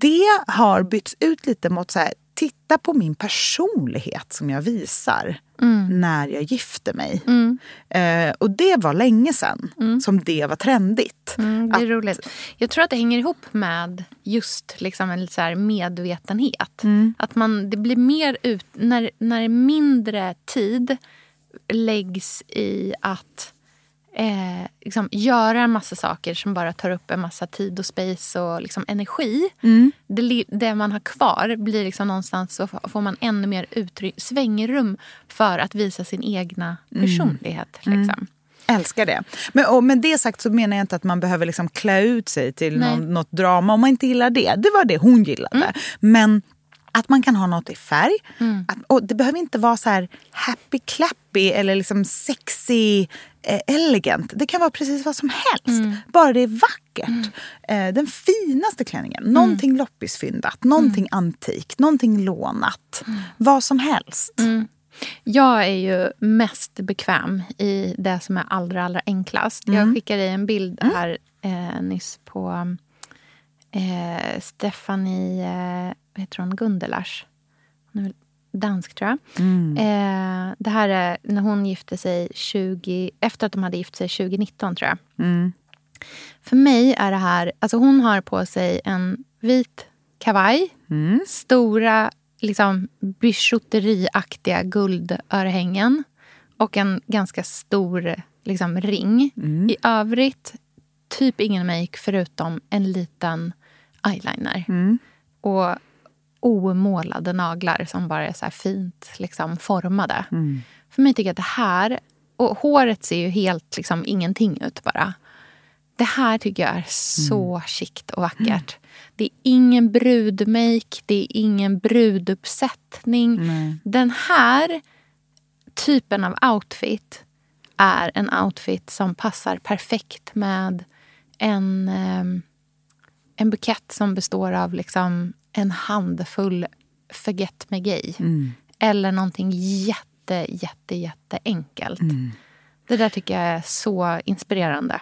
S5: det har bytts ut lite mot så här, titta på min personlighet som jag visar
S4: Mm.
S5: när jag gifte mig. Eh, och det var länge sedan som det var trendigt.
S4: Mm, det är
S5: Att-
S4: roligt. Jag tror att det hänger ihop med just liksom en så medvetenhet.
S5: Mm.
S4: Att man, det blir mer ut, när, när mindre tid läggs i att eh, liksom, göra en massa saker som bara tar upp en massa tid och space och liksom, energi.
S5: Mm.
S4: Det, det man har kvar blir liksom någonstans så får man ännu mer utry- svängrum för att visa sin egna
S5: Mm.
S4: personlighet. Liksom.
S5: Älskar det. Men och med det sagt så menar jag inte att man behöver liksom klä ut sig till någon, något drama om man inte gillar det. Det var det hon gillade. Men att man kan ha något i färg. Att, och det behöver inte vara så här happy clappy eller liksom sexy elegant. Det kan vara precis vad som helst. Bara det är vackert. Eh, den finaste klänningen. Någonting loppisfyndat, någonting antikt, någonting lånat. Vad som helst.
S4: Jag är ju mest bekväm i det som är allra, allra enklast. Jag skickade dig en bild här eh, nyss på eh, Stephanie eh, vad heter hon, Gundelars. Hon är väl dansk, tror jag. Eh, det här är när hon gifte sig 20, efter att de hade gift sig 2019, tror jag. För mig är det här... Alltså hon har på sig en vit kavaj. Stora, liksom bijouteriaktiga guldörhängen. Och en ganska stor liksom, ring. I övrigt, typ ingen make förutom en liten eyeliner. Och omålade naglar som bara är så fint liksom, formade. För mig tycker jag att det här... Och håret ser ju helt liksom, ingenting ut bara. Det här tycker jag är så chict och vackert. Det är ingen brudmake, det är ingen bruduppsättning. Den här typen av outfit är en outfit som passar perfekt med en, ehm, en bukett som består av liksom en handfull forget me gay. Eller någonting jätte, jätte, jätte enkelt. Det där tycker jag är så inspirerande.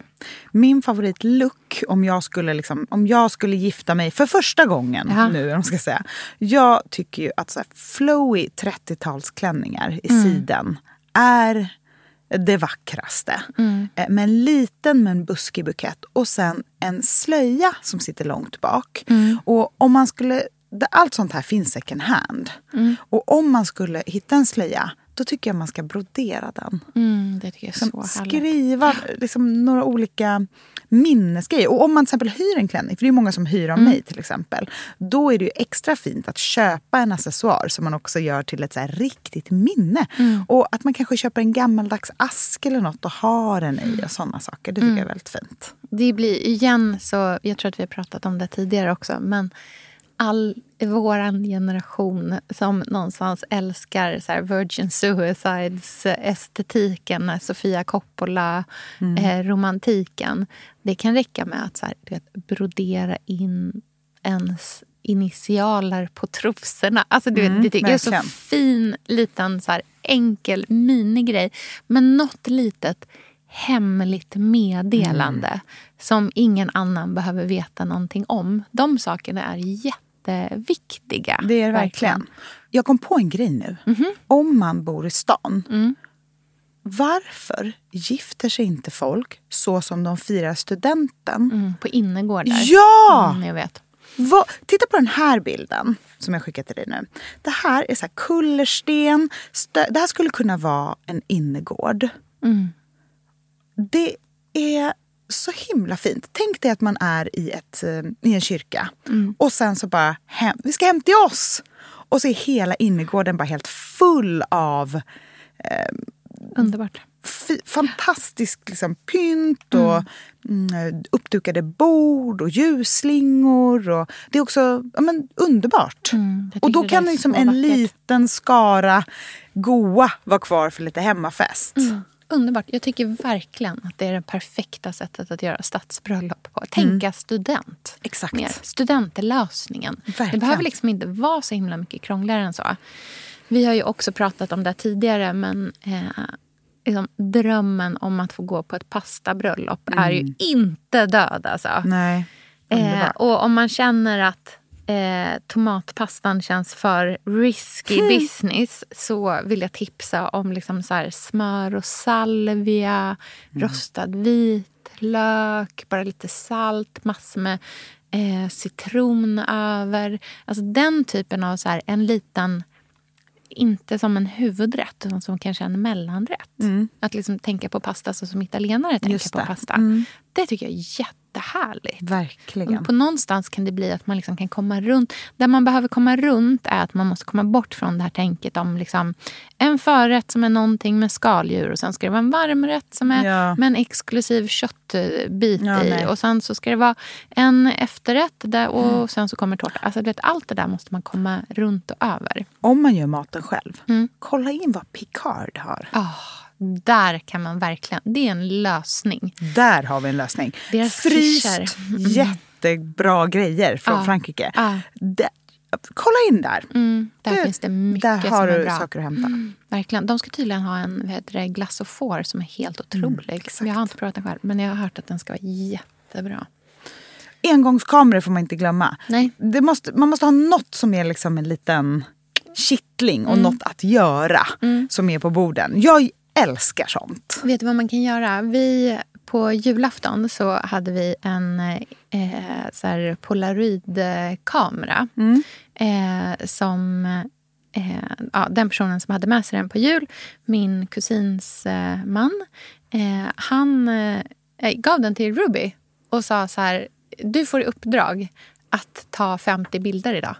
S5: Min favoritlook om jag skulle, liksom, om jag skulle gifta mig för första gången
S4: Ja.
S5: nu, man ska säga. Jag tycker ju att så här, flowy 30-talsklänningar i
S4: Mm.
S5: siden är det vackraste.
S4: Mm.
S5: Eh, Med en liten men buskig bukett och sen en slöja som sitter långt bak.
S4: Mm.
S5: Och om man skulle, allt sånt här finns second hand.
S4: Mm.
S5: Och om man skulle hitta en slöja, då tycker jag man ska brodera den.
S4: Mm, det tycker jag är så
S5: Liksom
S4: härligt.
S5: skriva liksom, några olika minnesgrejer. Och om man till exempel hyr en klänning, för det är många som hyr av
S4: Mm.
S5: mig till exempel. Då är det ju extra fint att köpa en accessoar som man också gör till ett så riktigt minne.
S4: Mm.
S5: Och att man kanske köper en gammaldags ask eller något och har den i och sådana saker. Det tycker
S4: Mm.
S5: jag är väldigt fint.
S4: Det blir igen så, jag tror att vi har pratat om det tidigare också, men all våran generation som någonstans älskar så här Virgin Suicides estetiken, Sofia Coppola, eh, romantiken. Det kan räcka med att så här, vet, brodera in ens initialer på trosorna. Alltså, du vet, det tycker jag är så fin, liten, så här, enkel minigrej. Men något litet hemligt meddelande som ingen annan behöver veta någonting om. De sakerna är jätte, jätteviktiga.
S5: Det är det verkligen. Jag kom på en grej nu. Om man bor i stan. Varför gifter sig inte folk så som de firar studenten?
S4: Mm, på innergårdar.
S5: Ja!
S4: Mm, jag vet.
S5: Vad- titta på den här bilden som jag skickar till dig nu. Det här är så här kullersten. Stö- det här skulle kunna vara en innergård. Det är så himla fint. Tänk dig att man är i, ett, eh, i en kyrka och sen så bara, hem, vi ska hem till oss. Och så är hela innergården bara helt full av
S4: Underbart.
S5: fi- fantastisk liksom, pynt och mm. uppdukade bord och ljusslingor. Och det är också ja, men, underbart.
S4: Mm,
S5: och då kan liksom en
S4: vackert.
S5: liten skara goa vara kvar för lite hemmafest.
S4: Underbart. Jag tycker verkligen att det är det perfekta sättet att göra stadsbröllop på. Tänka student.
S5: Mm. Exakt.
S4: Mer. Student är lösningen. Det
S5: Verkligen.
S4: behöver liksom inte vara så himla mycket krångligare än så. Vi har ju också pratat om det tidigare men eh, liksom, drömmen om att få gå på ett pastabröllop är ju inte död alltså.
S5: Nej,
S4: Eh, och om man känner att eh, tomatpastan känns för risky
S5: Hmm.
S4: business så vill jag tipsa om liksom så smör och salvia,
S5: Mm.
S4: rostad vitlök, bara lite salt, massor med eh, citron över. Alltså den typen av så här, en liten inte som en huvudrätt utan som kanske en mellanrätt. Att liksom tänka på pasta så som italienare tänker
S5: Mm.
S4: På pasta.
S5: Mm.
S4: Det tycker jag är jättehärligt.
S5: Verkligen.
S4: Och På någonstans kan det bli att man liksom kan komma runt. Där man behöver komma runt är att man måste komma bort från det här tänket om liksom en förrätt som är någonting med skaldjur och sen ska det vara en varmrätt som är
S5: Ja.
S4: med en exklusiv köttbit
S5: Ja,
S4: i.
S5: nej.
S4: Och sen så ska det vara en efterrätt där, och sen så kommer tårta. Alltså, vet, allt det där måste man komma runt och över.
S5: Om man gör maten själv,
S4: Mm.
S5: kolla in vad Picard har.
S4: Ah, där kan man verkligen... Det är en lösning.
S5: Där har vi en lösning.
S4: Deras
S5: Fryst.
S4: Mm.
S5: jättebra grejer från
S4: Ja.
S5: Frankrike.
S4: Ja.
S5: Det, kolla in där.
S4: Mm, där
S5: Det-
S4: finns det mycket
S5: där
S4: som
S5: har
S4: är
S5: du
S4: bra.
S5: saker att hämta.
S4: Mm, verkligen. De ska tydligen ha en heter glass och får som är helt otrolig.
S5: exakt.
S4: jag har inte provat den själv, men jag har hört att den ska vara jättebra.
S5: Engångskameror får man inte glömma.
S4: Nej.
S5: Det måste, man måste ha något som är liksom en liten kittling
S4: Mm.
S5: och något att göra som är på borden. Jag älskar sånt.
S4: Vet du vad man kan göra? Vi, på julafton så hade vi en eh, så här polaroidkamera. Eh, som eh, ja, den personen som hade med sig den på jul, min kusins eh, man, eh, han eh, gav den till Ruby och sa så här, du får i uppdrag att ta 50 bilder idag.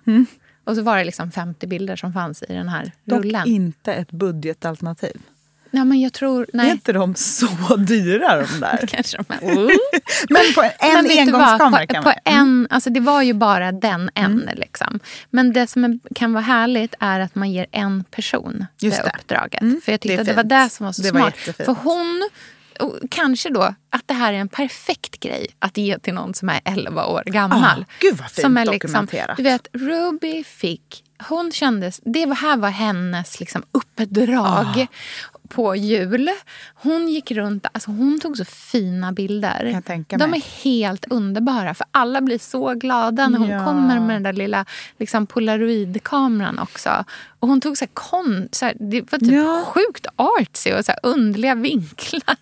S4: Och så var det liksom 50 bilder som fanns i den här
S5: Dock
S4: rullen.
S5: inte ett budgetalternativ.
S4: Nej, men jag tror...
S5: Är
S4: Nej,
S5: inte de så dyra de [LAUGHS] där?
S4: kanske de är.
S5: Men på en,
S4: Men
S5: en engångskamera kan
S4: på
S5: man Mm.
S4: en, alltså Det var ju bara den en. Liksom. Men det som är, kan vara härligt är att man ger en person
S5: Just
S4: det
S5: det.
S4: uppdraget.
S5: Mm,
S4: För jag
S5: det
S4: tyckte
S5: är
S4: att det var det som var så
S5: Det var
S4: smart.
S5: jättefint.
S4: För hon, och kanske då att det här är en perfekt grej att ge till någon som är 11 år gammal.
S5: Ah, gud vad fint
S4: som är liksom. Du vet, Ruby fick... Hon kändes, det var, här var hennes liksom uppdrag
S5: Ah.
S4: På jul. Hon gick runt, alltså hon tog så fina bilder. De är helt underbara. För alla blir så glada när hon
S5: Ja.
S4: kommer med den där lilla liksom, polaroidkameran också. Och hon tog så här kon, så här, det var typ
S5: Ja.
S4: sjukt artsy och så här underliga vinklar.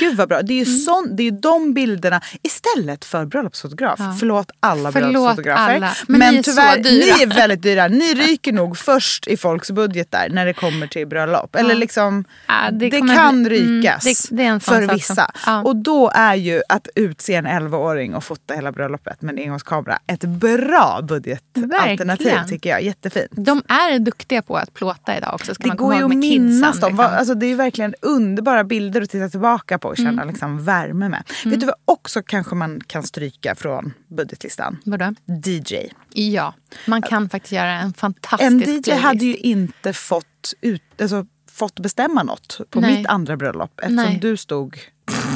S5: Gud vad bra. Det är ju
S4: Mm.
S5: sån, det är de bilderna istället för bröllopsfotograf. Förlåt alla
S4: Förlåt
S5: bröllopsfotografer.
S4: alla, men ni är så
S5: tyvärr,
S4: dyra.
S5: ni är väldigt dyra. Ni ryker nog först i folks budgetar när det kommer till bröllop. Eller liksom,
S4: Ja, det
S5: det, kan
S4: bli- mm,
S5: rykas
S4: det- det är en sån
S5: för
S4: sak som-
S5: vissa.
S4: ja.
S5: Och då är ju att utse en 11-åring och fota hela bröllopet med en engångskamera ett bra budgetalternativ tycker jag. Jättefint.
S4: De är duktiga på att plåta idag också. Ska
S5: Det
S4: man
S5: går ju att minnas dem.
S4: liksom.
S5: Alltså, det är ju verkligen underbara bilder att titta tillbaka på och känna
S4: Mm.
S5: liksom värme med. Vet du vad också kanske man kan stryka från budgetlistan?
S4: Vadå?
S5: DJ.
S4: Ja, man kan faktiskt göra en fantastisk
S5: En DJ
S4: playlist.
S5: hade ju inte fått, ut, alltså, fått bestämma något på
S4: Nej.
S5: mitt andra bröllop eftersom
S4: Nej.
S5: du stod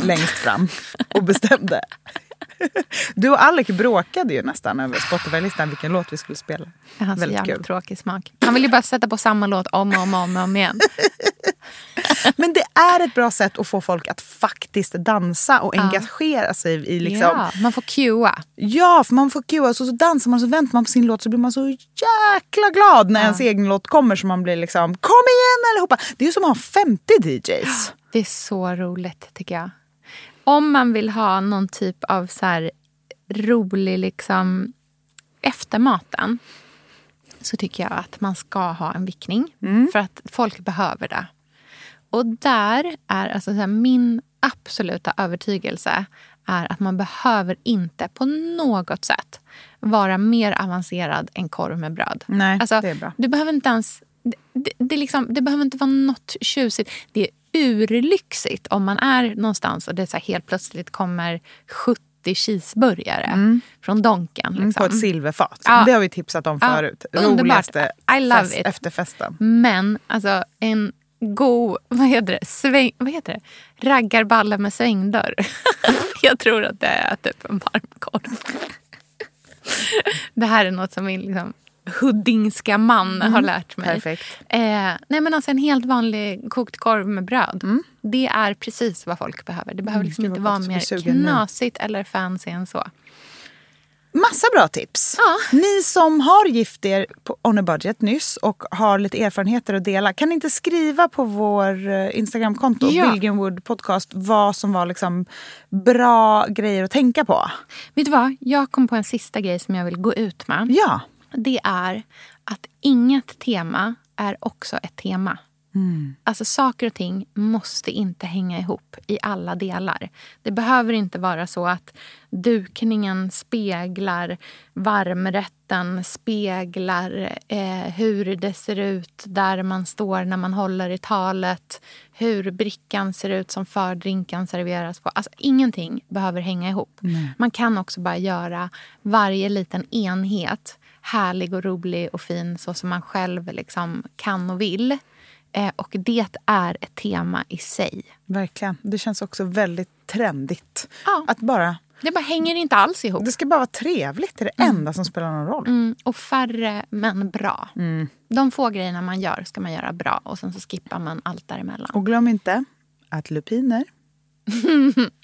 S5: längst fram och bestämde. [LAUGHS] [LAUGHS] Du och Alec bråkade ju nästan över Spotify-listan vilken låt vi skulle spela.
S4: Han har så
S5: Väldigt
S4: jävla
S5: kul.
S4: tråkig smak. Han vill ju bara sätta på samma låt om och om, och om, och om igen. [LAUGHS]
S5: Men det är ett bra sätt att få folk att faktiskt dansa och engagera sig i liksom...
S4: Ja, man får cuea.
S5: Ja, för man får cuea så, så dansar man så väntar man på sin låt så blir man så jäkla glad när ens egen låt kommer så man blir liksom kom igen allihopa. Det är ju som att ha 50 DJs.
S4: Det är så roligt tycker jag. Om man vill ha någon typ av så här rolig liksom efter maten så tycker jag att man ska ha en vickning. För att folk behöver det. Och där är alltså så här, min absoluta övertygelse är att man behöver inte på något sätt vara mer avancerad än korv med bröd.
S5: Nej,
S4: alltså,
S5: det är bra.
S4: Du behöver inte ens... Det, det, det, liksom, det behöver inte vara något tjusigt. Det är urlyxigt om man är någonstans och det så helt plötsligt kommer 70 cheeseburgare från Donken.
S5: Mm,
S4: Liksom.
S5: På ett silverfat.
S4: Ja.
S5: Det har vi tipsat om
S4: Ja,
S5: förut.
S4: underbart.
S5: Roligaste
S4: I love
S5: fest,
S4: it.
S5: efterfesten.
S4: Men alltså en god, vad heter det, Sväng, vad heter det? raggarballe med svängdörr. [LAUGHS] jag tror att det är typ en varmkorv. [LAUGHS] det här är något som min liksom, huddingska man har lärt mig.
S5: Perfekt.
S4: Eh, nej men alltså en helt vanlig kokt korv med bröd. Det är precis vad folk behöver. Det behöver liksom
S5: gud,
S4: inte vara mer
S5: sugen nu.
S4: knasigt eller fancy än så.
S5: Massa bra tips.
S4: Ja.
S5: Ni som har gift er på On a budget nyss och har lite erfarenheter att dela. Kan ni inte skriva på vår eh, Instagramkonto,
S4: Ja.
S5: Billgrenwood podcast, vad som var liksom bra grejer att tänka på?
S4: Vet du vad? Jag kom på en sista grej som jag vill gå ut med.
S5: Ja.
S4: Det är att inget tema är också ett tema. Alltså saker och ting måste inte hänga ihop i alla delar. Det behöver inte vara så att dukningen speglar varmrätten, speglar eh, hur det ser ut där man står när man håller i talet, hur brickan ser ut som fördrinken serveras på. Alltså ingenting behöver hänga ihop. Man kan också bara göra varje liten enhet härlig och rolig och fin så som man själv liksom kan och vill. Eh, och det är ett tema i sig.
S5: Verkligen. Det känns också väldigt trendigt.
S4: Ja.
S5: Att bara,
S4: Det bara hänger inte alls ihop.
S5: det ska bara vara trevligt. Det är det enda som spelar någon roll.
S4: Mm, och färre men bra. De få grejerna man gör ska man göra bra och sen så skippar man allt däremellan.
S5: Och glöm inte att lupiner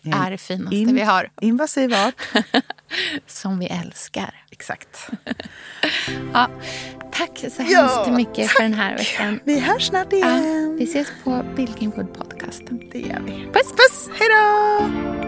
S4: är det finaste
S5: in-
S4: vi har.
S5: invasiv art. [LAUGHS]
S4: Som vi älskar.
S5: Exakt. [LAUGHS]
S4: Ja, tack så
S5: Ja,
S4: hemskt mycket för den här veckan.
S5: Vi hörs snart
S4: Ja,
S5: igen.
S4: vi ses på Billgrenwood podcast.
S5: Det gör vi.
S4: Puss puss!
S5: Hej då!